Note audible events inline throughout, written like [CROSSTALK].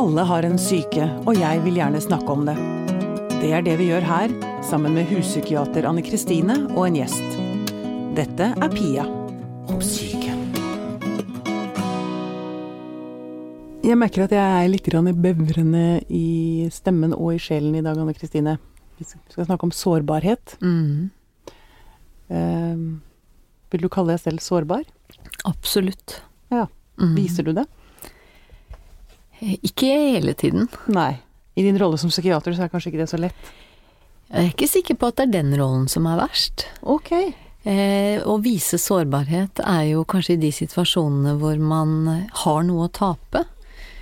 Alle har en syke, og jeg vil gjerne snakke om det. Det er det vi gjør her, sammen med huspsykiater Anne Kristine og en gjest. Dette er Pia om syke. Jeg merker at jeg er litt bevrende i stemmen og i sjelen i dag, Anne Kristine. Vi skal snakke om sårbarhet. Mm. Eh, vil du kalle deg selv sårbar? Absolutt. Ja. Mm. Viser du det? Ikke hele tiden. Nei. I din rolle som psykiater så er kanskje ikke det så lett. Jeg er ikke sikker på at det er den rollen som er verst. Ok. Eh, å vise sårbarhet er jo kanskje i de situasjonene hvor man har noe å tape.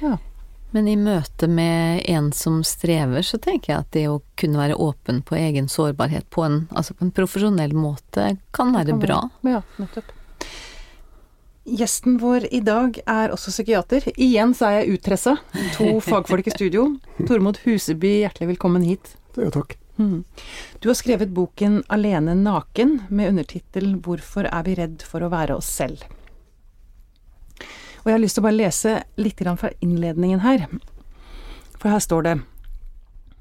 Ja. Men i møte med en som strever, så tenker jeg at det å kunne være åpen på egen sårbarhet på en, altså på en profesjonell måte kan være Kan bra. Ja, nettopp. Gjesten vår i dag er også psykiater. Igjen så er jeg utressa. To [LAUGHS] fagfolk i studio. Tormod Huseby, hjertelig velkommen hit. Jo, takk. Mhm. Du har skrevet boken 'Alene naken' med undertittel 'Hvorfor er vi redd for å være oss selv'. Og jeg har lyst til å bare lese litt grann fra innledningen her. For her står det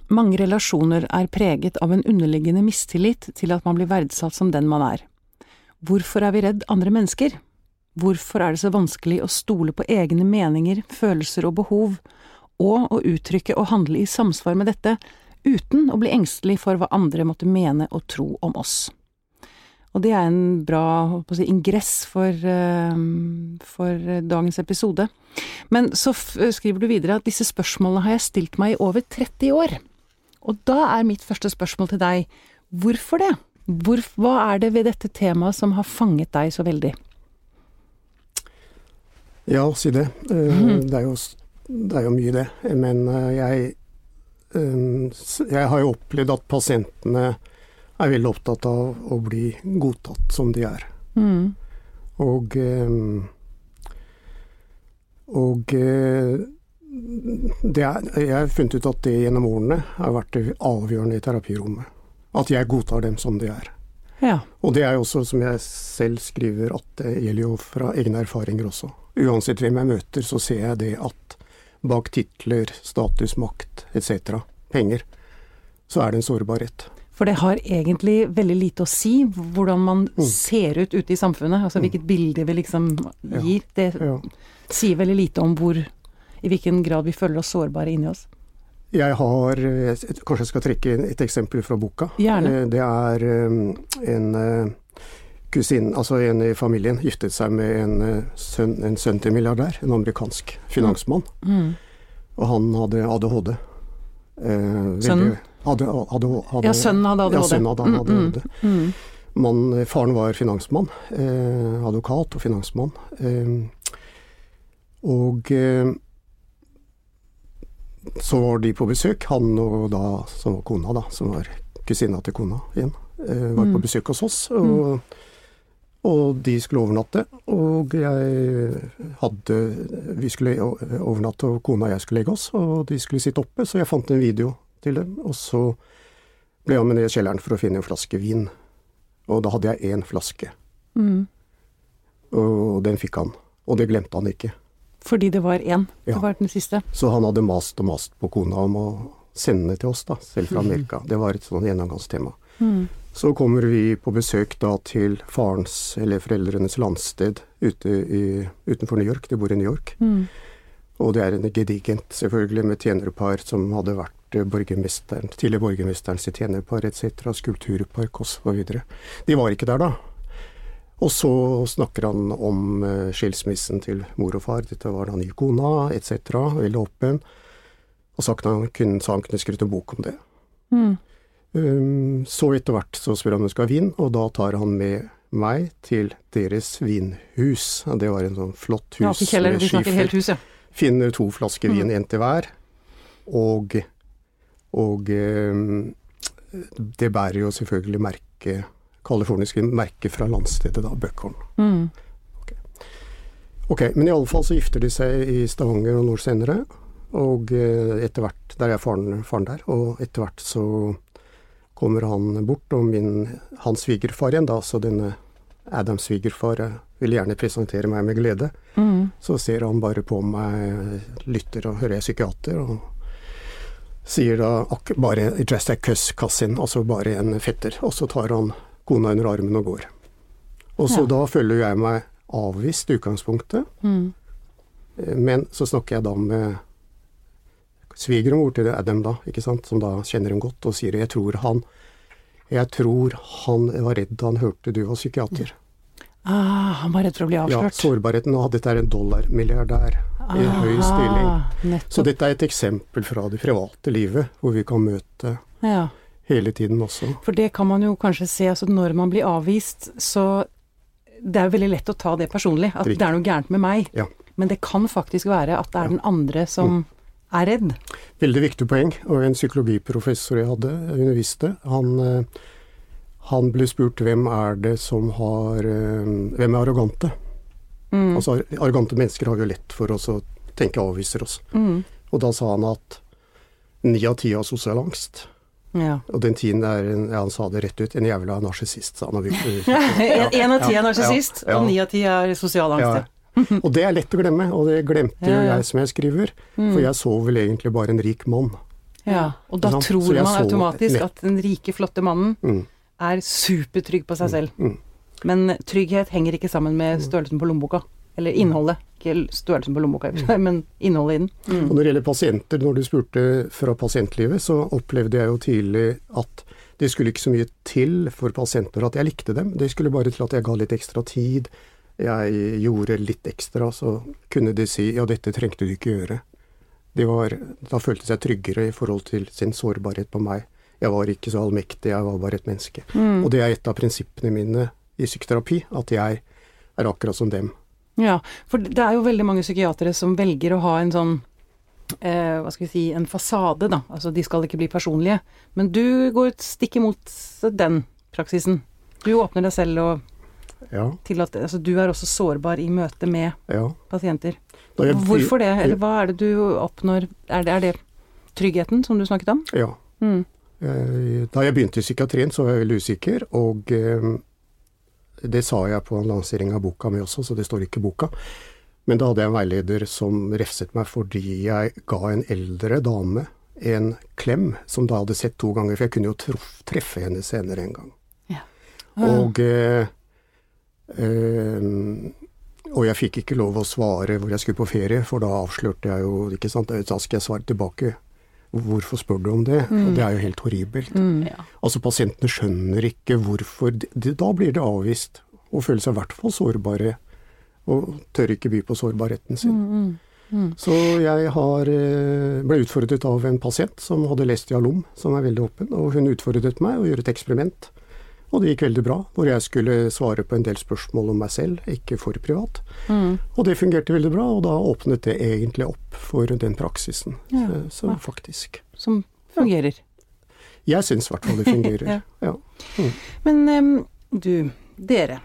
Mange relasjoner er preget av en underliggende mistillit til at man blir verdsatt som den man er. Hvorfor er vi redd andre mennesker? Hvorfor er det så vanskelig å stole på egne meninger, følelser og behov, og å uttrykke og handle i samsvar med dette, uten å bli engstelig for hva andre måtte mene og tro om oss? Og det er en bra si, ingress for, eh, for dagens episode. Men så f skriver du videre at disse spørsmålene har jeg stilt meg i over 30 år. Og da er mitt første spørsmål til deg, hvorfor det? Hvor, hva er det ved dette temaet som har fanget deg så veldig? Ja, si det. Eh, Mhm. det, er jo, det er jo mye, det. Men eh, jeg eh, Jeg har jo opplevd at pasientene er veldig opptatt av å bli godtatt som de er. Mm. Og Og det er, jeg har funnet ut at det gjennom årene har vært det avgjørende i terapirommet. At jeg godtar dem som de er. Ja. Og det er jo også, som jeg selv skriver, at det gjelder jo fra egne erfaringer også. Uansett hvem jeg møter, så ser jeg det at bak titler, status, makt etc., penger, så er det en sårbarhet. For det har egentlig veldig lite å si hvordan man Mm. ser ut ute i samfunnet. Altså hvilket bilde vi liksom Ja. gir. Det Ja. sier veldig lite om hvor i hvilken grad vi føler oss sårbare inni oss. Jeg har eh, Kanskje jeg skal trekke inn et eksempel fra boka. Gjerne. Eh, Det er eh, en kusin, kusine, altså en i familien, giftet seg med en sønn, en sønn til milliardær, en amerikansk finansmann. Mm. Og han hadde ADHD. Eh, Sønnen? Hadde, hadde, hadde, Ja, sønnen hadde ADHD. Ja, sønnen hadde Mm, ADHD. Mm. Man, faren var finansmann, eh, advokat og finansmann. Eh, og så var de på besøk, han og da, som var kona, da, som var kusina til kona igjen, eh, var Mm. på besøk hos oss. Og, og de skulle overnatte, og jeg hadde Vi skulle overnatte, og kona og jeg skulle legge oss, og de skulle sitte oppe, så jeg fant en video til dem. Og så ble han med ned i kjelleren for å finne en flaske vin. Og da hadde jeg én flaske, Mm. og den fikk han. Og det glemte han ikke. Fordi det var én. Ja. Det var den siste. Så han hadde mast og mast på kona om å sende til oss, da, selv fra Amerika. Det var et sånn gjennomgangstema. Mm. Så kommer vi på besøk da til farens, eller foreldrenes landsted ute i, utenfor New York. De bor i New York. Mm. Og det er en gedigent, selvfølgelig, med tjenerpar som hadde vært eh, borgermesteren, tidligere borgermesteren sitt tjenerpar etc., skulpturpark osv. De var ikke der da. Og så snakker han om eh, skilsmissen til mor og far, dette var da ny kona etc., veldig åpen. Og sa han kunne, sa han kunne skrevet en bok om det. Mm. Um, så etter hvert så spør han om hun skal ha vin, og da tar han med meg til deres vinhus. Det var en sånn flott hus Ja, til kjeller. Vi snakker skifer. helt hus, ja. Finner to flasker vin, Mm. en til hver. Og, og um, det bærer jo selvfølgelig merke, kaliforniske merke fra landstedet, da, Buckhorn. Mm. Ok, men i alle fall så gifter de seg i Stavanger noen år senere. Og eh, etter hvert Der er faren, faren der. Og etter hvert så kommer han bort, og min, hans svigerfar igjen, da, så denne Adams svigerfar, eh, vil gjerne presentere meg med glede. Mm. Så ser han bare på meg, lytter og hører jeg er psykiater, og sier da bare 'just a cuss, cousin', altså bare en fetter. Og så tar han kona under armen og går. Og så Ja. da føler jeg meg avvist i utgangspunktet, Mm. eh, men så snakker jeg da med svigermor til Adam, da, ikke sant, som da kjenner ham godt, og sier 'jeg tror han jeg tror han var redd da han hørte du var psykiater'. Ah, han var redd for å bli avslørt? Ja, sårbarheten. Og dette er en dollarmilliardær i en høy stilling. Nettopp. Så dette er et eksempel fra det private livet, hvor vi kan møte Ja. Hele tiden også. For det kan man jo kanskje se, altså når man blir avvist, så det er jo veldig lett å ta det personlig, at Riktig. det er noe gærent med meg. Ja. Men det kan faktisk være at det er den andre som er redd. Veldig viktig poeng. Og en psykologiprofessor jeg hadde underviste, han, eh, han ble spurt hvem er det som har eh, Hvem er arrogante? Mm. Altså arrogante mennesker har jo lett for oss å tenke avviser oss. Mm. Og da sa han at ni av ti har sosial angst. Ja. Og den tiden er en, ja, han sa det rett ut, en jævla narsissist, sa han. Én [LAUGHS] av ti er narsissist, ja, og ni av ti er sosial angst. [LAUGHS] Og det er lett å glemme, og det glemte jo jeg som jeg skriver. Mm. For jeg så vel egentlig bare en rik mann. Ja, og da tror man så automatisk at den rike, flotte mannen Mm. er supertrygg på seg selv. Mm. Men trygghet henger ikke sammen med størrelsen på lommeboka. Eller innholdet. Ikke størrelsen på lommeboka, seg, men innholdet i den. Og når det gjelder pasienter, når du spurte fra pasientlivet, så opplevde jeg jo tidlig at det skulle ikke så mye til for pasienter at jeg likte dem. Det skulle bare til at jeg ga litt ekstra tid. Jeg gjorde litt ekstra, så kunne de si ja, dette trengte du ikke gjøre. De var, da følte de seg tryggere i forhold til sin sårbarhet på meg. Jeg var ikke så allmektig, jeg var bare et menneske. Mm. Og det er et av prinsippene mine i psykoterapi, at jeg er akkurat som dem. Ja, for det er jo veldig mange psykiatere som velger å ha en sånn eh, hva skal vi si, en fasade, da. Altså de skal ikke bli personlige. Men du går et stikk imot den praksisen. Du åpner deg selv og Ja, tillater Altså du er også sårbar i møte med ja. pasienter. Jeg- Hvorfor det? Eller hva er det du oppnår? Er det, er det tryggheten som du snakket om? Ja. Mm. Eh, Da jeg begynte i psykiatrien, så var jeg veldig usikker, og eh, det sa jeg på en lansering av boka mi også, så det står ikke i boka. Men da hadde jeg en veileder som refset meg fordi jeg ga en eldre dame en klem, som da hadde sett to ganger, for jeg kunne jo treffe henne senere en gang. Og, eh, eh, og jeg fikk ikke lov å svare hvor jeg skulle på ferie, for da avslørte jeg jo ikke sant, Da skal jeg svare tilbake. Hvorfor spør du om det? Og det er jo helt horribelt. Mm. Ja. Altså Pasientene skjønner ikke hvorfor de, de, Da blir de avvist, og føler seg i hvert fall sårbare. Og tør ikke by på sårbarheten sin. Mm, mm. Så jeg har, eh, ble utfordret av en pasient som hadde lest Jalom, som er veldig åpen, og hun utfordret meg å gjøre et eksperiment. Og det gikk veldig bra, hvor jeg skulle svare på en del spørsmål om meg selv, ikke for privat. Mm. Og det fungerte veldig bra, og da åpnet det egentlig opp for den praksisen. Ja, Så, faktisk. Som fungerer. Jeg syns i hvert fall det fungerer. [LAUGHS] Ja. ja. Men um, du, dere.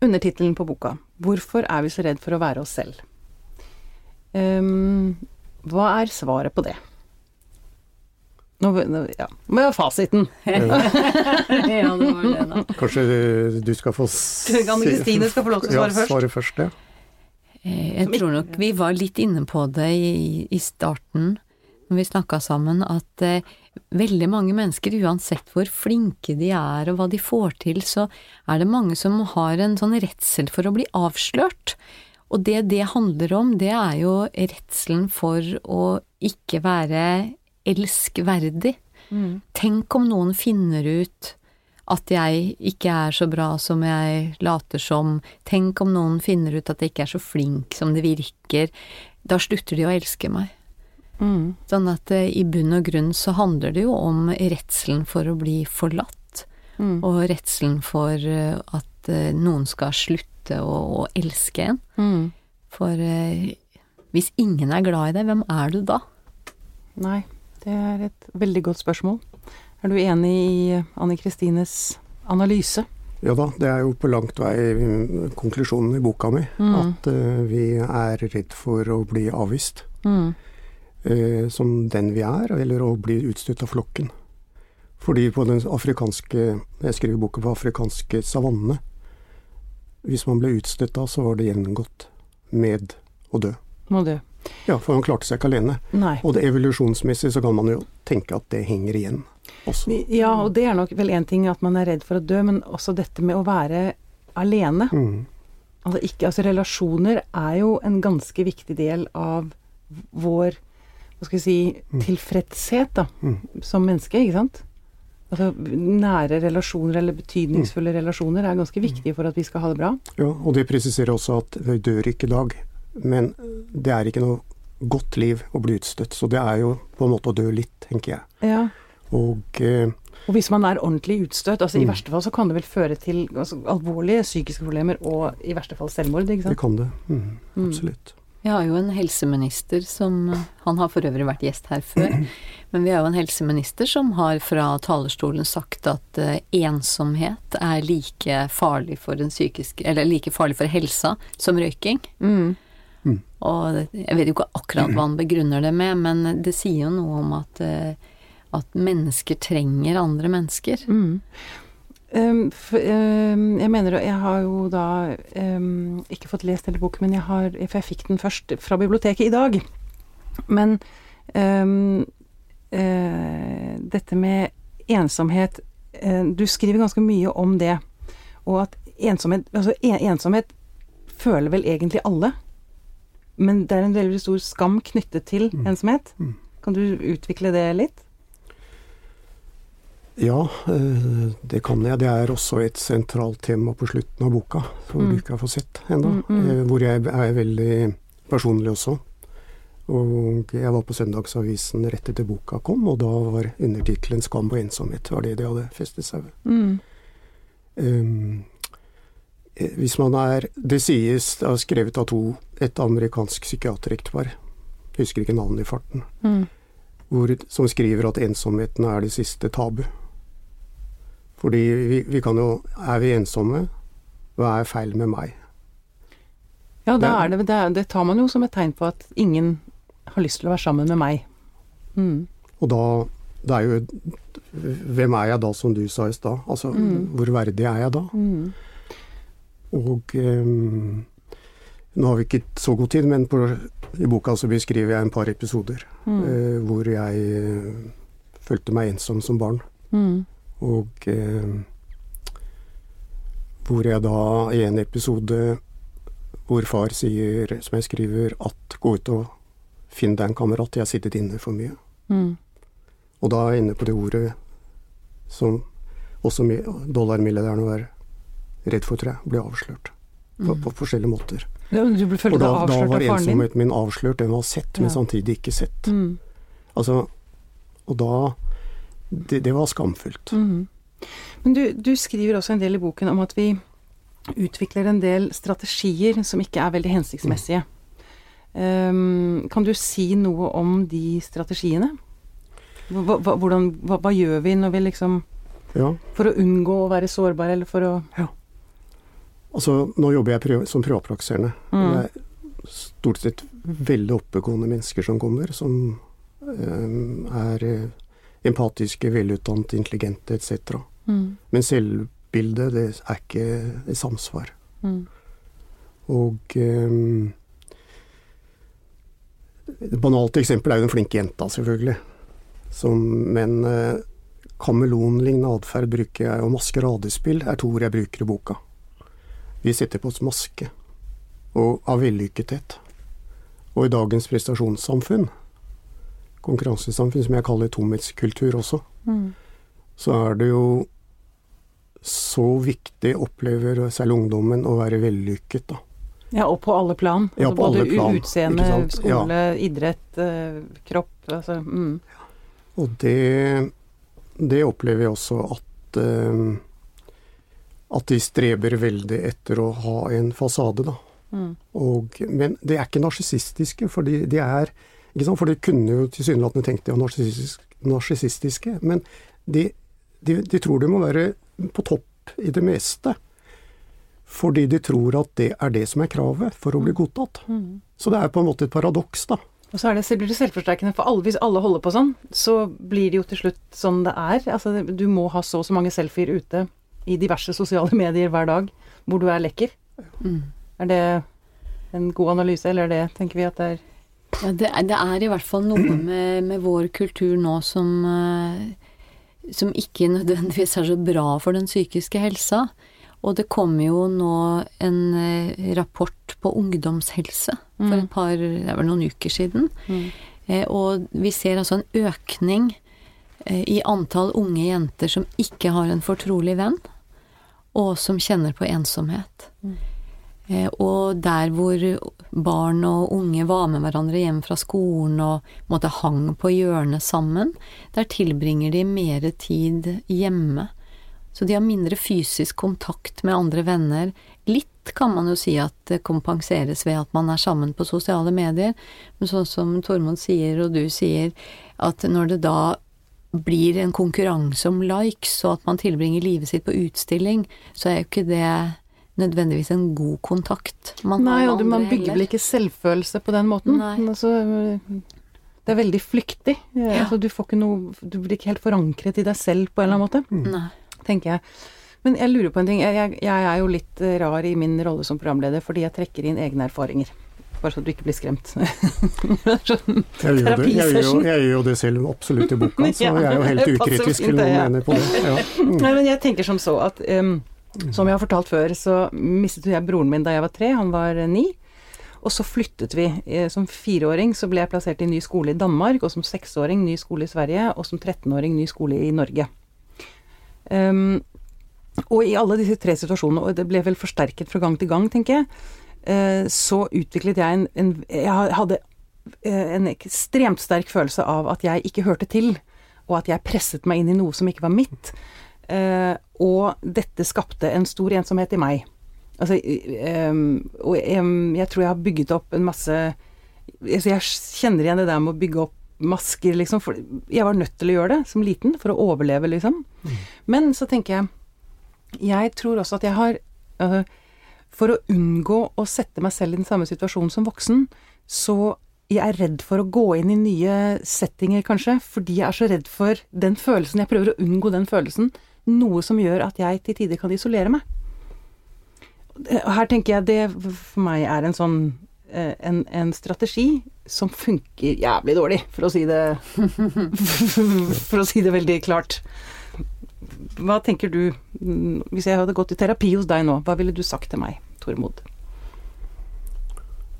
Undertittelen på boka 'Hvorfor er vi så redd for å være oss selv'? Um, hva er svaret på det? Nå, ja, ha fasiten. [LAUGHS] ja, det var det, da. Kanskje du skal få Anne Kristine skal få lov til å svare ja, først. Svare først, ja. Eh, Jeg tror nok vi var litt inne på det i, i starten når vi snakka sammen, at eh, veldig mange mennesker, uansett hvor flinke de er og hva de får til, så er det mange som har en sånn redsel for å bli avslørt. Og det det handler om, det er jo redselen for å ikke være elskverdig. Tenk om noen finner ut at jeg ikke er så bra som jeg later som. Tenk om noen finner ut at jeg ikke er så flink som det virker. Da slutter de å elske meg. Mm. Sånn at eh, i bunn og grunn så handler det jo om redselen for å bli forlatt, Mm. og redselen for uh, at uh, noen skal slutte å, å elske en. Mm. For uh, hvis ingen er glad i deg, hvem er du da? Nei, det er et veldig godt spørsmål. Er du enig i Anne Kristines analyse? Ja da, det er jo på langt vei mm, konklusjonen i boka mi. Mm. At uh, vi er redd for å bli avvist Mm. Uh, som den vi er, eller å bli utstøtt av flokken. Fordi på den afrikanske Jeg skriver boka på afrikanske savannene. hvis man ble utstøtt da, så var det gjennomgått med å dø. Må dø. Ja, for han klarte seg ikke alene. Nei. Og det evolusjonsmessig så kan man jo tenke at det henger igjen også. Ja, og det er nok vel én ting at man er redd for å dø, men også dette med å være alene. Mm. Altså, ikke, altså relasjoner er jo en ganske viktig del av vår hva skal vi si, tilfredshet da, Mm. som menneske, ikke sant? Altså, nære relasjoner eller betydningsfulle relasjoner er ganske viktige for at vi skal ha det bra. Ja, og det presiserer også at vi dør ikke i dag, men det er ikke noe godt liv å bli utstøtt. Så det er jo på en måte å dø litt, tenker jeg. Ja. Og eh, Og hvis man er ordentlig utstøtt, altså i Mm. verste fall så kan det vel føre til altså, alvorlige psykiske problemer og i verste fall selvmord, ikke sant? det kan det. Mm, Mm. absolutt. Vi har jo en helseminister som Han har for øvrig vært gjest her før. [CLEARS THROAT] Men vi har jo en helseminister som har fra talerstolen sagt at eh, ensomhet er like farlig for en psykisk, Eller like farlig for helsa som røyking. Mm. Og jeg vet jo ikke akkurat hva han begrunner det med, men det sier jo noe om at, eh, at mennesker trenger andre mennesker. Mm. Um, for, um, jeg mener Jeg har jo da um, ikke fått lest hele boken, men jeg har For jeg fikk den først fra biblioteket i dag. Men eh, dette med ensomhet uh, Du skriver ganske mye om det. Og at ensomhet Altså, en, ensomhet føler vel egentlig alle. Men det er en veldig stor skam knyttet til Mm. ensomhet. Mm. Kan du utvikle det litt? Ja, eh, det kan jeg. Det er også et sentralt tema på slutten av boka, som Mm. du ikke har fått sett ennå. Mm, mm. eh, Hvor jeg er veldig personlig også. Og jeg var på Søndagsavisen rett etter boka kom, og da var undertittelen 'Skam og ensomhet'. var det de hadde festet seg ved. Mm. Um, hvis man er Det sies det er skrevet av to et amerikansk psykiaterektepar, husker ikke navnet i farten, Mm. hvor, som skriver at ensomheten er det siste tabu. Fordi vi, vi kan jo Er vi ensomme? Hva er feil med meg? Ja, Det er- er det, det, er- det tar man jo som et tegn på at ingen har lyst til å være sammen med meg. Mm. Og da det er jo Hvem er jeg da, som du sa i stad? Altså, Mm. hvor verdig er jeg da? Mm. Og ehm, nå har vi ikke så god tid, men på, i boka så beskriver jeg en par episoder Mm. eh, hvor jeg eh, følte meg ensom som barn. Mm. Og eh, hvor jeg da i en episode hvor far sier, som jeg skriver, at gå ut og finn deg en kamerat, jeg har sittet inne for mye. Mm. Og da er jeg inne på det ordet som også dollarmilliardæren var redd for, tror jeg, ble avslørt. På, på forskjellige måter. Ja, Du ble følte For da, da var ensomheten min avslørt, den var sett, men Ja. samtidig ikke sett. Mm. Altså, og da det, det var skamfullt. Mm. Men du, du skriver også en del i boken om at vi utvikler en del strategier som ikke er veldig hensiktsmessige. Um, kan du si noe om de strategiene? Hva, hva, hvordan, hva, hva gjør vi når vi liksom Ja, For å unngå å være sårbare, eller for å altså Nå jobber jeg som privatpraktiserende. Mm. Det er stort sett veldig oppegående mennesker som kommer, som eh, er eh, empatiske, velutdannet, intelligente etc. mm, Men selvbildet, det er ikke i samsvar. mm, Og eh, Et banalt eksempel er jo den flinke jenta, selvfølgelig. Som, men eh, kameleonlignende atferd bruker jeg, og maskeradespill er to ord jeg bruker i boka. Vi setter på oss maske, og av vellykkethet. Og i dagens prestasjonssamfunn, konkurransesamfunn som jeg kaller tomhetskultur også, mm, så er det jo så viktig, opplever særlig ungdommen, å være vellykket, da. Ja, og på alle plan. Ja, Altså på alle både plan, utseende, skole, ja. idrett, eh, kropp. Altså, mm, Og det, det opplever jeg også at eh, at de streber veldig etter å ha en fasade, da. mm, Og, men det er ikke narsissistiske, for de, de er? For de kunne jo tilsynelatende tenkt de var narsissistisk- narsissistiske, men de, de, de tror de må være på topp i det meste. Fordi de tror at det er det som er kravet for å bli godtatt. mm. Så det er på en måte et paradoks, da. Og så er det, blir det selvforsterkende, for alle, hvis alle holder på sånn, så blir det jo til slutt sånn det er. Altså, du må ha så og så mange selfier ute i diverse sosiale medier hver dag hvor du er lekker. Mm. Er det en god analyse, eller er det, tenker vi at det er ja, det, er, det er i hvert fall noe [CLEARS THROAT] med, med vår kultur nå som, uh, som ikke nødvendigvis er så bra for den psykiske helsa. Og det kommer jo nå en uh, rapport på ungdomshelse for mm. et par Det er vel noen uker siden. Mm. Uh, og vi ser altså en økning i antall unge jenter som ikke har en fortrolig venn, og som kjenner på ensomhet. Mm. Eh, og der hvor barn og unge var med hverandre hjem fra skolen og måtte hang på hjørnet sammen, der tilbringer de mer tid hjemme. Så de har mindre fysisk kontakt med andre venner. Litt kan man jo si at det kompenseres ved at man er sammen på sosiale medier, men sånn som Tormod sier og du sier, at når det da blir en konkurranse om likes, og at man tilbringer livet sitt på utstilling, så er jo ikke det nødvendigvis en god kontakt. Man Nei, og man bygger vel ikke selvfølelse på den måten. Altså, det er veldig flyktig. Ja. Altså, du, noe, du blir ikke helt forankret i deg selv på en eller annen måte, mm. tenker jeg. Men jeg lurer på en ting. Jeg, jeg, er jo litt rar i min rolle som programleder fordi jeg trekker inn egne erfaringer. Bare så du ikke blir skremt. [LAUGHS] sånn jeg, gjør det, jeg, gjør, jeg, gjør det selv absolutt i boka, [LAUGHS] så jeg er jo helt ukritisk til noen mener på det. [LAUGHS] Ja. Mm. Nei, men jeg tenker som så at um, som jeg har fortalt før, så mistet jeg broren min da jeg var tre, han var ni. Og så flyttet vi. Eh, som fireåring så ble jeg plassert i ny skole i Danmark, og som seksåring ny skole i Sverige, og som trettenåring ny skole i Norge. Um, og i alle disse tre situasjonene, og det ble vel forsterket fra gang til gang, tenker jeg, så utviklet jeg en, en Jeg hadde uh, en ekstremt sterk følelse av at jeg ikke hørte til, og at jeg presset meg inn i noe som ikke var mitt. Uh, og dette skapte en stor ensomhet i meg. Altså, og jeg, jeg, tror jeg har bygget opp en masse altså Jeg kjenner igjen det der med å bygge opp masker, liksom. For jeg var nødt til å gjøre det som liten for å overleve, liksom. Mm. Men så tenker jeg Jeg tror også at jeg har uh, For å unngå å sette meg selv i den samme situasjonen som voksen, så jeg er redd for å gå inn i nye settinger, kanskje, fordi jeg er så redd for den følelsen. Jeg prøver å unngå den følelsen noe som gjør at jeg til tider kan isolere meg. Her tenker jeg det for meg er en sånn eh, en, en strategi som funker jævlig dårlig, for å si det [LAUGHS] For å si det veldig klart. Hva tenker du, hvis jeg hadde gått i terapi hos deg nå, hva ville du sagt til meg, Tormod?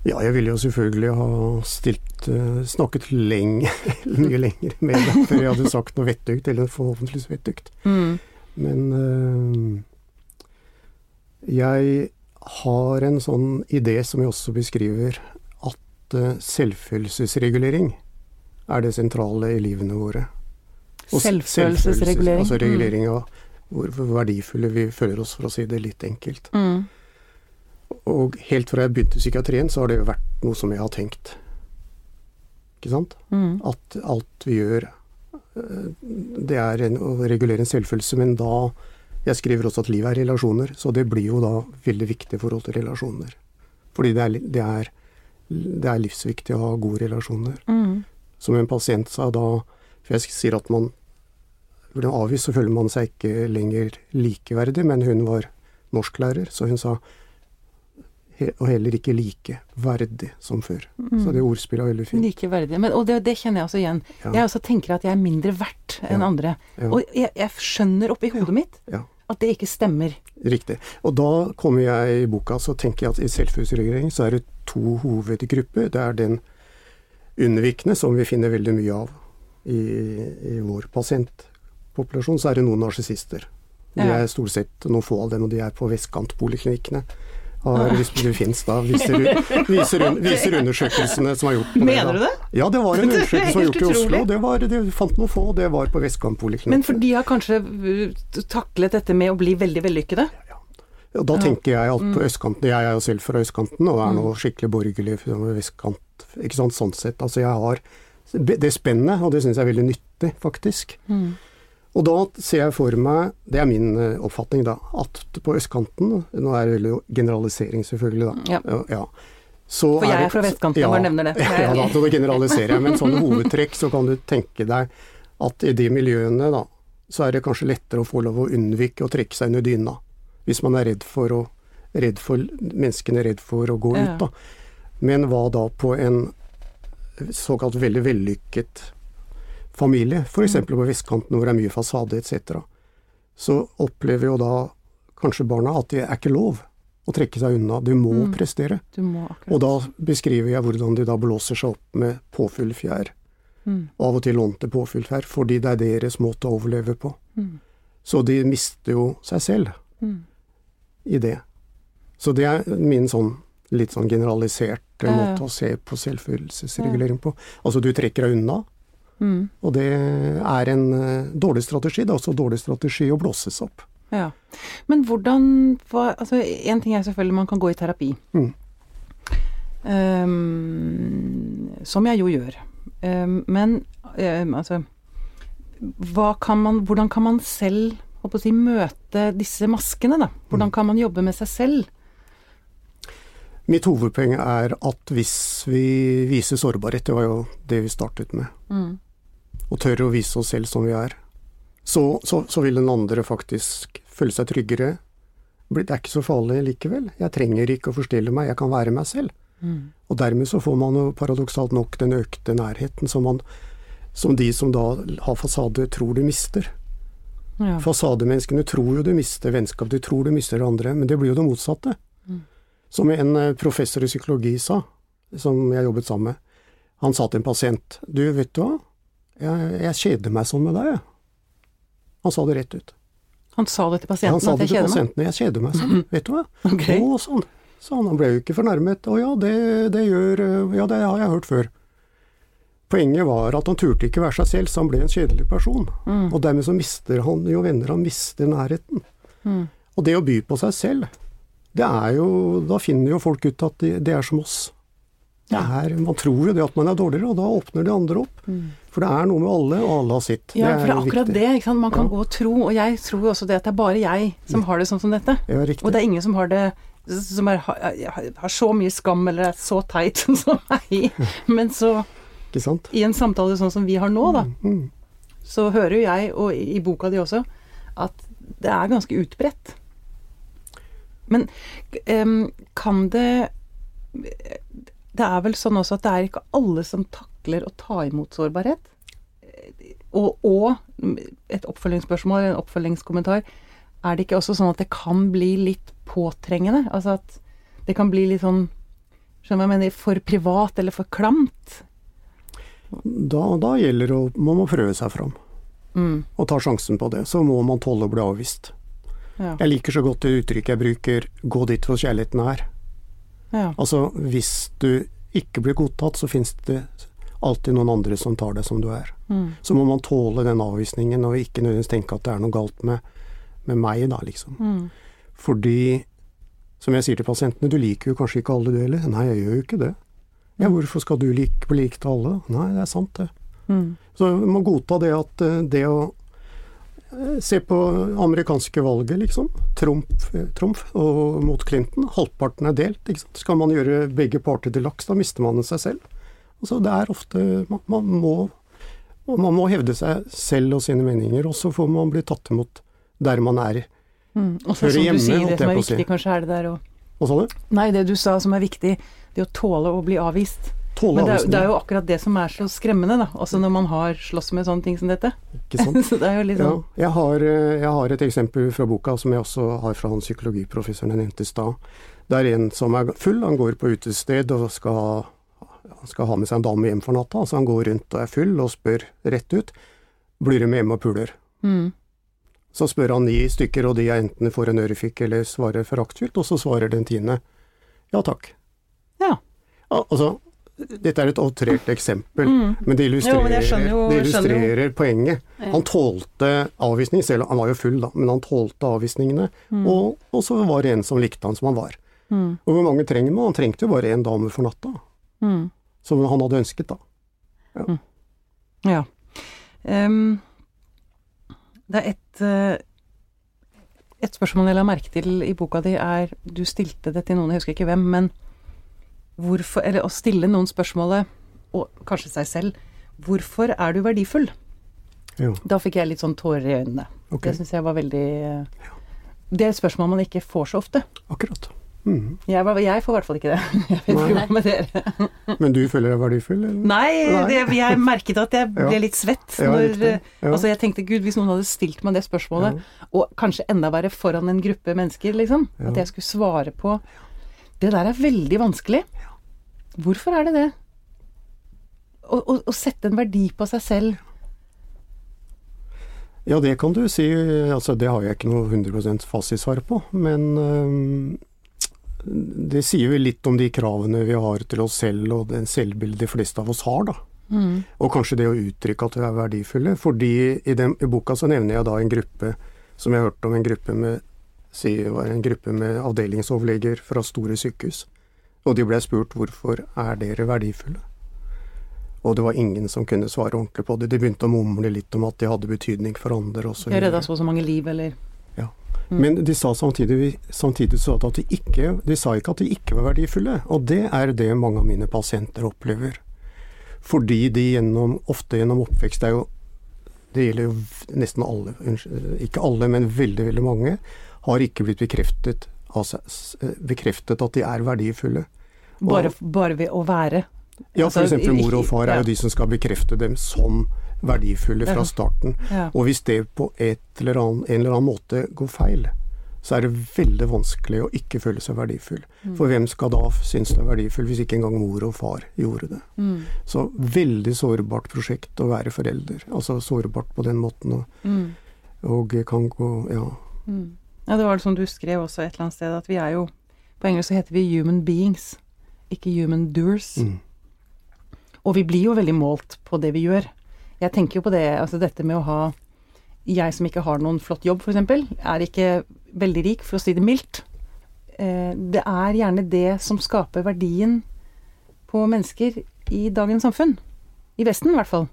Ja, jeg ville jo selvfølgelig ha stilt uh, snakket lenge, [LAUGHS] mye lenger med deg før jeg hadde sagt noe vettugt, eller forhåpentligvis vettugt. Mm. Men øh, jeg har en sånn idé som jeg også beskriver, at øh, selvfølelsesregulering er det sentrale i livene våre. Og selvfølelsesregulering? Altså regulering av hvor verdifulle vi føler oss, for å si det litt enkelt. Mm. Og helt fra jeg begynte i psykiatrien, så har det vært noe som jeg har tenkt. Ikke sant? Mm. At alt vi gjør det er en, å regulere en selvfølelse, men da Jeg skriver også at livet er relasjoner, så det blir jo da veldig viktig i forhold til relasjoner. Fordi det er, det er, det er livsviktig å ha gode relasjoner. Mm. Som en pasient sa da For jeg sier at man blir avvist, så føler man seg ikke lenger likeverdig, men hun var norsklærer, så hun sa og heller ikke like verdig som før. Mm. Så det ordspillet er veldig fint. Likeverdig. Men, og det, det, kjenner jeg også igjen. Ja. Jeg også tenker at jeg er mindre verdt enn ja. andre. Ja. Og jeg, jeg, skjønner oppi hodet mitt at det ikke stemmer. Riktig. Og da kommer jeg i boka, så tenker jeg at i selvfølelsesregulering så er det to hovedgrupper. Det er den unnvikende, som vi finner veldig mye av i, i vår pasientpopulasjon. Så er det noen narsissister. De er stort sett noen få av dem, og de er på vestkantpoliklinikkene har, hvis det fins da, viser, viser, viser, undersøkelsene som er gjort. Mener du det? Ja, det var en undersøkelse som var gjort i Oslo. Det var, de fant noen få, og det var på Vestkantpoliklinikken. Men for de har kanskje uh, taklet dette med å bli veldig vellykkede? Ja. ja. da tenker jeg at på mm. østkanten Jeg er jo selv fra østkanten og er nå mm. skikkelig borgerlig vestkant. Ikke sant, sånn sett. Altså jeg har det spennet, og det syns jeg er veldig nyttig, faktisk. Mm. Og da ser jeg for meg, det er min eh, oppfatning da, at på østkanten Nå er det veldig generalisering, selvfølgelig, da. Ja. ja. For jeg er fra vestkanten, ja, bare nevner det. [LAUGHS] ja da, så generaliserer jeg. Men sånne hovedtrekk, så kan du tenke deg at i de miljøene, da, så er det kanskje lettere å få lov å unnvike å trekke seg under dyna. Hvis man er redd for å redd for, menneskene redd for å gå ut, da. Men hva da på en såkalt veldig vellykket familie, f.eks. På vestkanten hvor det er mye fasade etc., så opplever jo da kanskje barna at det er ikke lov å trekke seg unna, du må Mm. prestere. Du må Og da beskriver jeg hvordan de da blåser seg opp med påfyll fjær, Mm. av og til lånte påfyll fjær, fordi det er deres måte å overleve på. Mm. Så de mister jo seg selv Mm. i det. Så det er min sånn litt sånn generalisert eh, Ja, ja. måte å se på selvfølelsesregulering på. Altså du trekker deg unna, Mm. og det er en eh, dårlig strategi. Det er også dårlig strategi å blåses opp. Ja. Men hvordan hva, altså En ting er selvfølgelig man kan gå i terapi. Mm. Um, som jeg jo gjør. Um, men um, altså kan man, Hvordan kan man selv si, møte disse maskene, da? Hvordan kan man jobbe med seg selv? Mitt hovedpoeng er at hvis vi viser sårbarhet, det var jo det vi startet med, Mm. Og tør å vise oss selv som vi er, så, så, så vil den andre faktisk føle seg tryggere. Det er ikke så farlig likevel. Jeg trenger ikke å forstille meg, jeg kan være meg selv. Mm. Og dermed så får man jo paradoksalt nok den økte nærheten som, man, som de som da har fasade, tror de mister. Ja. Fasademenneskene tror jo de mister vennskap, de tror de mister det andre, men det blir jo det motsatte. Som en eh, professor i psykologi sa, som jeg jobbet sammen med. Han sa til en pasient Du, vet du hva, jeg, jeg kjeder meg sånn med deg, jeg. Han sa det rett ut. Han sa det til Ja, pasienten han sa det til pasientene, jeg kjeder meg sånn, vet du hva. Okay. Å, sånn. Så han, ble jo ikke fornærmet. Å ja, det, det gjør øh, Ja, det har jeg hørt før. Poenget var at han turte ikke være seg selv, så han ble en kjedelig person. Mm. Og dermed så mister han jo venner, han mister nærheten. Mm. Og det å by på seg selv, det er jo Da finner jo folk ut at det de er som oss. Det er, man tror jo det at man er dårligere, og da åpner de andre opp. For det er noe med alle, og alle har sitt. Ja, for det er akkurat viktig. det. ikke sant? Man kan Ja. gå og tro, og jeg tror jo også det at det er bare jeg som har det sånn som dette. Ja. Og det er ingen som har det som er, har, så mye skam eller er så teit [LAUGHS] som meg. Men så, i en samtale sånn som vi har nå, da, Mm. så hører jo jeg, og i boka di også, at det er ganske utbredt. Men em, kan det Det er vel sånn også at det er ikke alle som takler å ta imot sårbarhet? Og, og et oppfølgingsspørsmål, en oppfølgingskommentar. Er det ikke også sånn at det kan bli litt påtrengende? Altså at det kan bli litt sånn Skjønner jeg mener? For privat eller for klamt? Da, da gjelder det å Man må prøve seg fram. Mm, og ta sjansen på det, så må man tåle å bli avvist. ja. Jeg liker så godt det uttrykket jeg bruker 'gå dit hvor kjærligheten er'. ja. Altså, hvis du ikke blir godtatt, så finnes det alltid noen andre som tar deg som du er. Mm. Så må man tåle den avvisningen, og ikke nødvendigvis tenke at det er noe galt med, med meg, da, liksom. Mm. Fordi, som jeg sier til pasientene, du liker jo kanskje ikke alle du heller. Nei, jeg gjør jo ikke det. Ja, hvorfor skal du like, bli likt til alle? Nei, det er sant, det. Mm. Så vi må godta det at eh, det å eh, se på amerikanske valget, liksom. Trump, eh, Trump og mot Clinton. Halvparten er delt. Skal man gjøre begge parter til laks, da mister man seg selv. Altså, det er ofte man, man, må, man må hevde seg selv og sine meninger, og så får man bli tatt imot der man er. Mm. Og så som hjemme, du sier, det som er viktig, kanskje er det der å Hva sa du? Nei, det du sa som er viktig, det å tåle å bli avvist. Tåle Men det er, det er jo akkurat det som er så skremmende, da. Også når man har slåss med sånne ting som dette. Ikke sant? [LAUGHS] så det er jo litt Ja, sånn jeg har, eh, jeg har et eksempel fra boka som jeg også har fra han psykologiprofessoren jeg nevnte i stad. Det er en som er full, han går på utested og skal, han skal ha med seg en dame hjem for natta. Så han går rundt og er full og spør rett ut blir du med hjem og puler. mm. Så spør han ni stykker, og de er enten får en ørefik eller svarer foraktfylt, og så svarer den tiende ja takk. Ja. Al altså, dette er et outrert eksempel, Mm. men det illustrerer, Jo, men jo- det illustrerer poenget. Ja. Han tålte avvisning, selv om han var jo full, da, men han tålte avvisningene. Og, og så var det en som likte han som han var. Mm. Og hvor mange trenger man? Han trengte jo bare én dame for natta, Mm. Som han hadde ønsket, da. Ja. Em, det er et uh Et spørsmål jeg la merke til i boka di, er Du stilte det til noen, jeg husker ikke hvem, men hvorfor Eller å stille noen spørsmålet, og kanskje seg selv, hvorfor er du verdifull? Jo. Da fikk jeg litt sånn tårer i øynene. Okay. Det syns jeg var veldig eh, Det er et spørsmål man ikke får så ofte. Akkurat. Mm. Jeg, jeg får i hvert fall ikke det. [LAUGHS] Jeg vet ikke hva med dere. Men du føler deg verdifull, eller? Nei, det, jeg merket at jeg ble litt svett. Ja, når. Ja. Altså jeg tenkte gud, hvis noen hadde stilt meg det spørsmålet, og kanskje enda verre foran en gruppe mennesker, liksom, Ja. at jeg skulle svare på Det der er veldig vanskelig. Hvorfor er det det? Å, å, å sette en verdi på seg selv. Ja, det kan du si. Altså, det har jeg ikke noe 100% fasitsvar på. Men øhm, det sier jo litt om de kravene vi har til oss selv, og den selvbildet de fleste av oss har, da. Og kanskje det å uttrykke at vi er verdifulle. Fordi i, den, i boka så nevner jeg da en gruppe som jeg hørte om, en gruppe med, si, en gruppe med avdelingsoverleger fra store sykehus. Og de ble spurt hvorfor er dere verdifulle? Og det var ingen som kunne svare ordentlig på det. De begynte å mumle litt om at de hadde betydning for andre osv. Jeg redda så og så mange liv, eller. Men de sa samtidig, samtidig så at de ikke De sa ikke at de ikke var verdifulle, og det er det mange av mine pasienter opplever. Fordi de gjennom, ofte gjennom oppvekst Det er jo Det gjelder jo nesten alle, ikke alle, men veldig, veldig mange, har ikke blitt bekreftet, altså, bekreftet at de er verdifulle. bare, bare ved å være. Ja, Altså, f.eks. mor og far er jo de som skal bekrefte dem som verdifulle fra starten. Ja. Og hvis det på et eller annen, en eller annen måte går feil, så er det veldig vanskelig å ikke føle seg verdifull. Mm. For hvem skal da synes det er verdifull, hvis ikke engang mor og far gjorde det? Mm. Så veldig sårbart prosjekt å være forelder. Altså sårbart på den måten, og, Mm. og kan gå Ja. Ja, det var det som du skrev også et eller annet sted, at vi er jo På engelsk så heter vi human beings, ikke human doers. Og vi blir jo veldig målt på det vi gjør. Jeg tenker jo på det, altså dette med å ha Jeg som ikke har noen flott jobb, f.eks., er ikke veldig rik, for å si det mildt. Eh, Det er gjerne det som skaper verdien på mennesker i dagens samfunn. I Vesten, i hvert fall.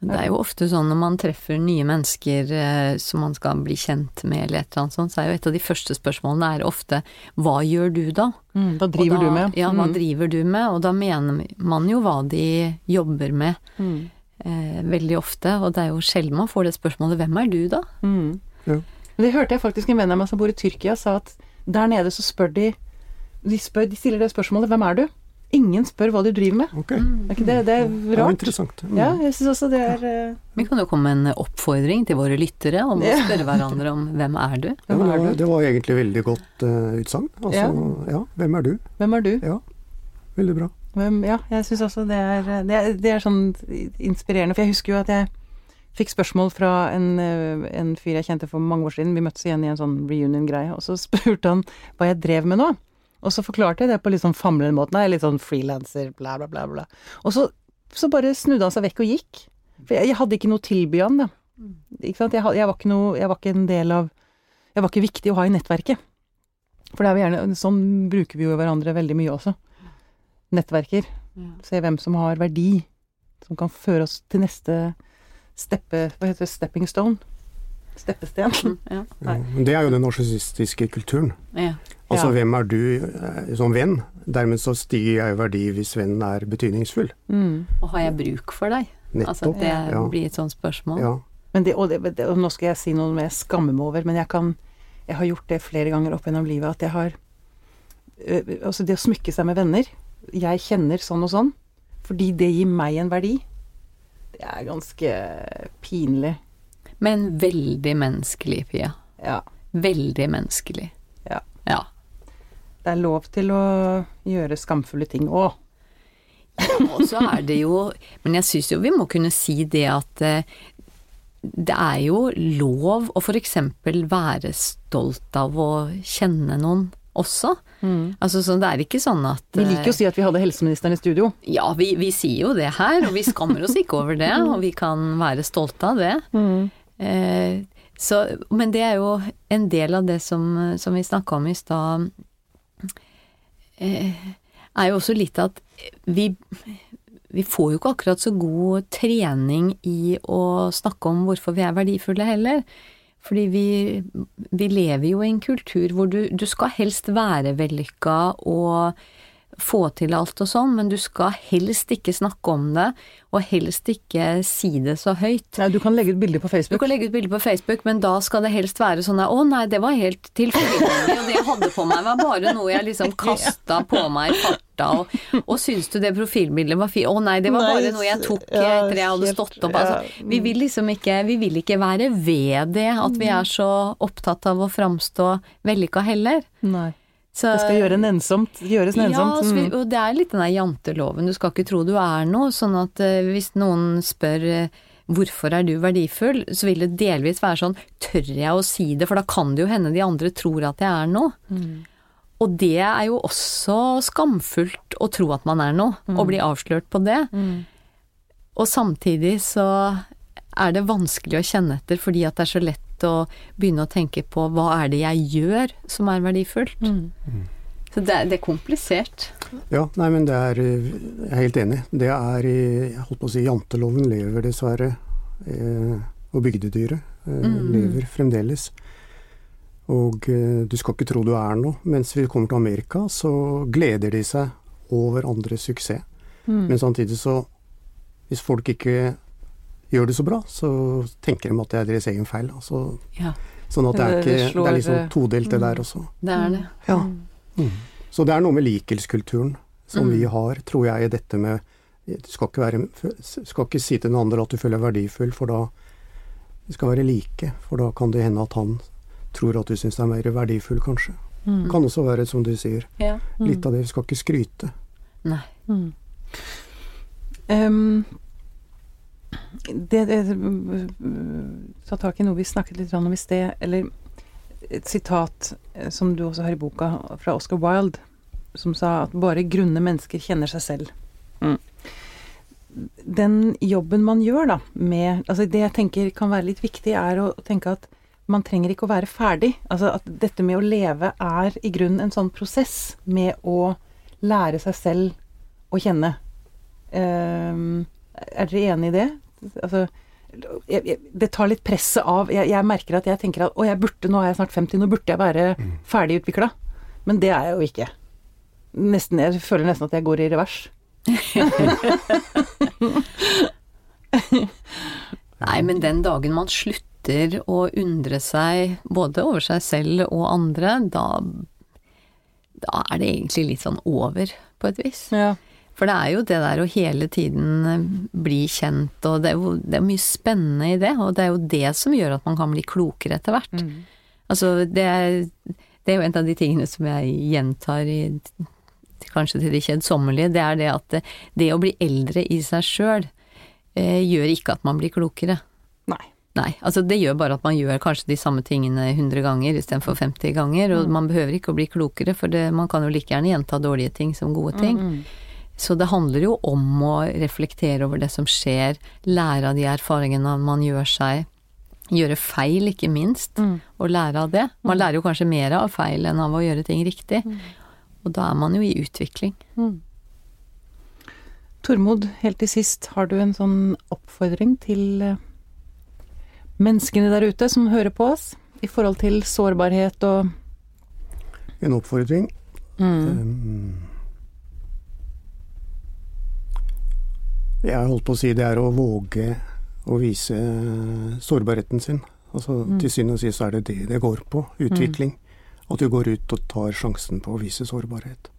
Det er jo ofte sånn når man treffer nye mennesker eh, som man skal bli kjent med eller et eller annet sånt, så er jo et av de første spørsmålene er ofte hva gjør du da? Hva driver da, du med? Ja, hva Mm. driver du med? Og da mener man jo hva de jobber med, Mm. Eh, veldig ofte, og det er jo sjelden man får det spørsmålet hvem er du da? Mm. Ja. Det hørte jeg faktisk en venn av meg som bor i Tyrkia sa at der nede så spør de De, spør, de stiller det spørsmålet 'Hvem er du?' Ingen spør hva du driver med. Ok. Er ikke det, det er Det var interessant. Mm. Ja, jeg synes også det er eh, Vi kan jo komme med en oppfordring til våre lyttere om å spørre hverandre om hvem er du? Ja, Hvem det, er var, du? det var egentlig veldig godt uh, utsagn. Altså, ja. Hvem er du? Hvem er du? Ja, veldig bra. Ja, jeg syns også det er, det er Det er sånn inspirerende. For jeg husker jo at jeg fikk spørsmål fra en, eh, en fyr jeg kjente for mange år siden. Vi møttes igjen i en sånn reunion-greie, og så spurte han hva jeg drev med nå. Og så forklarte jeg det på litt sånn famlende måte. Nei, litt sånn frilanser, bla, bla, bla. bla. Og så, så bare snudde han seg vekk og gikk. For jeg, jeg hadde ikke noe å tilby han, da. Ikke sant? Jeg, jeg, var ikke noe, jeg var ikke en del av Jeg var ikke viktig å ha i nettverket. For det er vi gjerne Sånn bruker vi jo hverandre veldig mye også. Nettverker. Se hvem som har verdi. Som kan føre oss til neste steppe... Hva heter det? Stepping stone? Steppesten. [LAUGHS] Ja. Ja, det er jo den narsissistiske kulturen. ja. Altså, Ja. hvem er du eh, som venn? Dermed så stiger jeg i verdi hvis vennen er betydningsfull. Mm. Og har jeg bruk for deg? Altså det Ja. blir et sånt spørsmål. Ja. Men det, og, det, det, og nå skal jeg si noe jeg skammer meg over, men jeg kan Jeg har gjort det flere ganger opp gjennom livet at jeg har Altså det å smykke seg med venner Jeg kjenner sånn og sånn, fordi det gir meg en verdi. Det er ganske pinlig. Men veldig menneskelig, Pia. Ja. Veldig menneskelig. Ja. Ja. Det er lov til å gjøre skamfulle ting òg. Og så er det jo Men jeg syns jo vi må kunne si det at eh, det er jo lov å f.eks. være stolt av å kjenne noen også. Altså, så det er ikke sånn at Vi liker jo å si at vi hadde helseministeren i studio. Ja, vi, vi sier jo det her, og vi skammer oss ikke over det, og vi kan være stolte av det. Eh, så, men det er jo en del av det som, som vi snakka om i stad, eh, er jo også litt at vi, vi får jo ikke akkurat så god trening i å snakke om hvorfor vi er verdifulle heller. Fordi vi, vi lever jo i en kultur hvor du, du skal helst være vellykka og, få til alt og sånn, men du skal helst ikke snakke om det, og helst ikke si det så høyt. Nei, du kan legge ut bilder på Facebook. Du kan legge ut bilder på Facebook, men da skal det helst være sånn at å nei, det var helt tilfeldig, og det jeg hadde på meg var bare noe jeg liksom kasta på meg i farta, og, og syns du det profilbildet var fint? Å nei, det var bare noe jeg tok etter jeg hadde stått opp. Altså, vi vil liksom ikke, vi vil ikke være ved det, at vi er så opptatt av å framstå vellykka heller. Nei. Så, Det skal gjøre nennsomt. Gjøres ja, nennsomt. vi, Mm. og det er litt den der janteloven, du skal ikke tro du er noe, sånn at eh, hvis noen spør eh, hvorfor er du verdifull, så vil det delvis være sånn, tør jeg å si det, for da kan det jo hende de andre tror at jeg er noe. Mm. Og det er jo også skamfullt å tro at man er noe, og bli avslørt på det. Mm. Og samtidig så er det vanskelig å kjenne etter, fordi at det er så lett å begynne å tenke på hva er det jeg gjør som er verdifullt. Mm. Så det, er- det er komplisert. Ja, nei, men det er Jeg er helt enig. Det er i Jeg holdt på å si janteloven lever dessverre. Eh, og bygdedyret eh, Mm. lever fremdeles. Og eh, du skal ikke tro du er noe. Mens vi kommer til Amerika, så gleder de seg over andres suksess. Mm. Men samtidig så Hvis folk ikke gjør det så bra, så tenker de at det er deres egen feil. Altså, Ja, sånn at det er, ikke, det er liksom eh, todelt, det mm. der også. det er det. Ja. Mm. Så det er noe med likelskulturen som Mm. vi har, tror jeg, i dette med Du skal ikke, være, skal ikke si til den andre at du føler deg verdifull, for da Vi skal være like, for da kan det hende at han tror at du syns det er mer verdifull, kanskje. Mm. Kan også være, som du sier, Ja. litt av det. Vi skal ikke skryte. Nei. Mm. Det, det Ta tak i noe vi snakket litt om i sted, eller et sitat eh, som du også har i boka, fra Oscar Wilde, som sa at bare grunne mennesker kjenner seg selv. Mm. Den jobben man gjør, da, med Altså det jeg tenker kan være litt viktig, er å tenke at man trenger ikke å være ferdig. Altså at dette med å leve er i grunnen en sånn prosess med å lære seg selv å kjenne. Ehm, er dere enig i det? Altså, jeg, jeg, det tar litt presset av. Jeg, jeg merker at jeg tenker at å, jeg burde, nå er jeg snart 50, nå burde jeg være ferdig utvikla. Men det er jeg jo ikke. Nesten, jeg føler nesten at jeg går i revers. [LAUGHS] Nei, men den dagen man slutter å undre seg både over seg selv og andre, da, da er det egentlig litt sånn over, på et vis. Ja. For det er jo det der å hele tiden eh, bli kjent, og det er jo det er mye spennende i det, og det er jo det som gjør at man kan bli klokere etter hvert. Altså, det er, det er jo en av de tingene som jeg gjentar i kanskje til det kjedsommelige, det er det at det, det å bli eldre i seg sjøl eh, gjør ikke at man blir klokere. Nei. Nei, altså det gjør bare at man gjør kanskje de samme tingene 100 ganger istedenfor 50 ganger, og man behøver ikke å bli klokere, for det, man kan jo like gjerne gjenta dårlige ting som gode ting. Så det handler jo om å reflektere over det som skjer, lære av de erfaringene man gjør seg, gjøre feil ikke minst, og lære av det. Man lærer jo kanskje mer av feil enn av å gjøre ting riktig, og da er man jo i utvikling. Tormod, helt til sist, har du en sånn oppfordring til eh, menneskene der ute som hører på oss, i forhold til sårbarhet og En oppfordring. mm. Um, jeg holdt på å si det er å våge å vise sårbarheten sin. Altså Til syvende og sist er det det det går på. Utvikling. At du går ut og tar sjansen på å vise sårbarhet.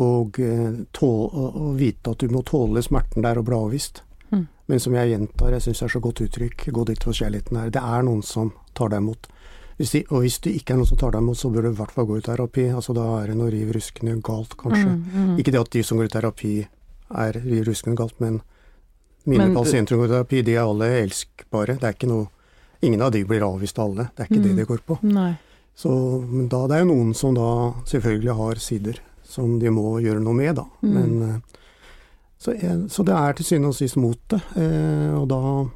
Og eh, tål, å vite at du må tåle smerten der og bli avvist. Mm. Men som jeg gjentar, jeg syns det er så godt uttrykk, gå dit hvor kjærligheten er. Det er noen som tar deg imot. Hvis de, og hvis det ikke er noen som tar deg imot, så bør du i hvert fall gå i terapi. Altså Da er det noe riv ruskende galt, kanskje. Mm, Ikke det at de som går i terapi er ruskende galt, men mine Men du- pasienter som går i terapi, de er alle elskbare. Det er ikke noe Ingen av de blir avvist av alle. Det er ikke det Mm. det går på. Nei. Så da, det er jo noen som da selvfølgelig har sider som de må gjøre noe med, da. Mm. Men, eh, så, eh, så det er til syvende og sist motet. Eh, og da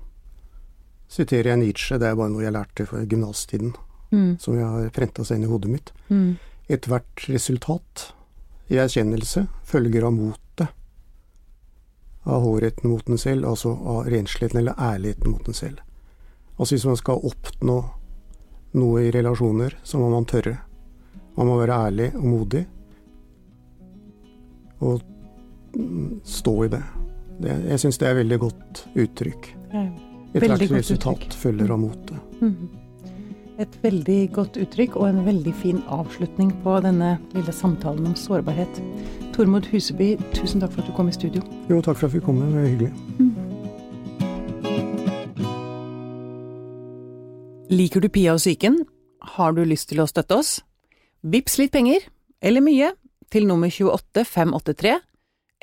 siterer jeg Nietzsche, det er bare noe jeg lærte fra gymnastiden, Mm. som jeg har prenta seg inn i hodet mitt. Mm. Ethvert resultat i erkjennelse følger av motet. Av hårheten mot den selv, altså av rensligheten eller ærligheten mot den selv. Altså hvis man skal oppnå noe i relasjoner, så må man tørre. Man må være ærlig og modig. og mm, stå i det. det jeg syns det er veldig godt uttrykk. Ethvert resultat uttrykk. følger av motet. Mm. Et veldig godt uttrykk og en veldig fin avslutning på denne lille samtalen om sårbarhet. Tormod Huseby, tusen takk for at du kom i studio. Jo, takk for at vi kom. Det var hyggelig. Mm. Liker du Pia og psyken? Har du lyst til å støtte oss? Vips litt penger, eller mye, til nummer 28583,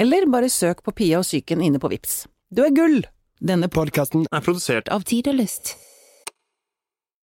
eller bare søk på Pia og psyken inne på Vips. Du er gull! Denne podkasten er produsert av Tid og Lyst.